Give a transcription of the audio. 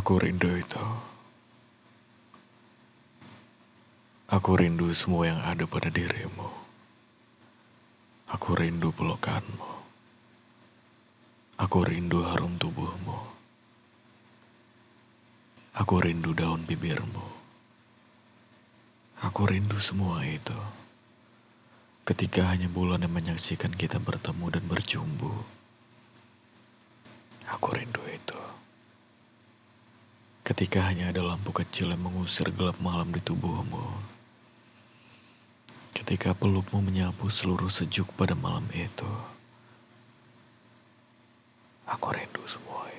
Aku rindu itu. Aku rindu semua yang ada pada dirimu. Aku rindu pelukanmu. Aku rindu harum tubuhmu. Aku rindu daun bibirmu. Aku rindu semua itu. Ketika hanya bulan yang menyaksikan kita bertemu dan berjumbu. Aku rindu. Ketika hanya ada lampu kecil yang mengusir gelap malam di tubuhmu. Ketika pelukmu menyapu seluruh sejuk pada malam itu. Aku rindu semua